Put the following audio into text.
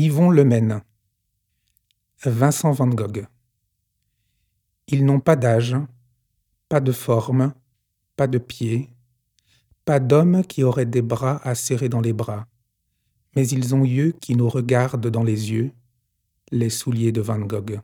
Yvon Lemaine. Vincent van Gogh. Ils n'ont pas d'âge, pas de forme, pas de pied, pas d'homme qui aurait des bras à serrer dans les bras, mais ils ont yeux qui nous regardent dans les yeux, les souliers de Van Gogh.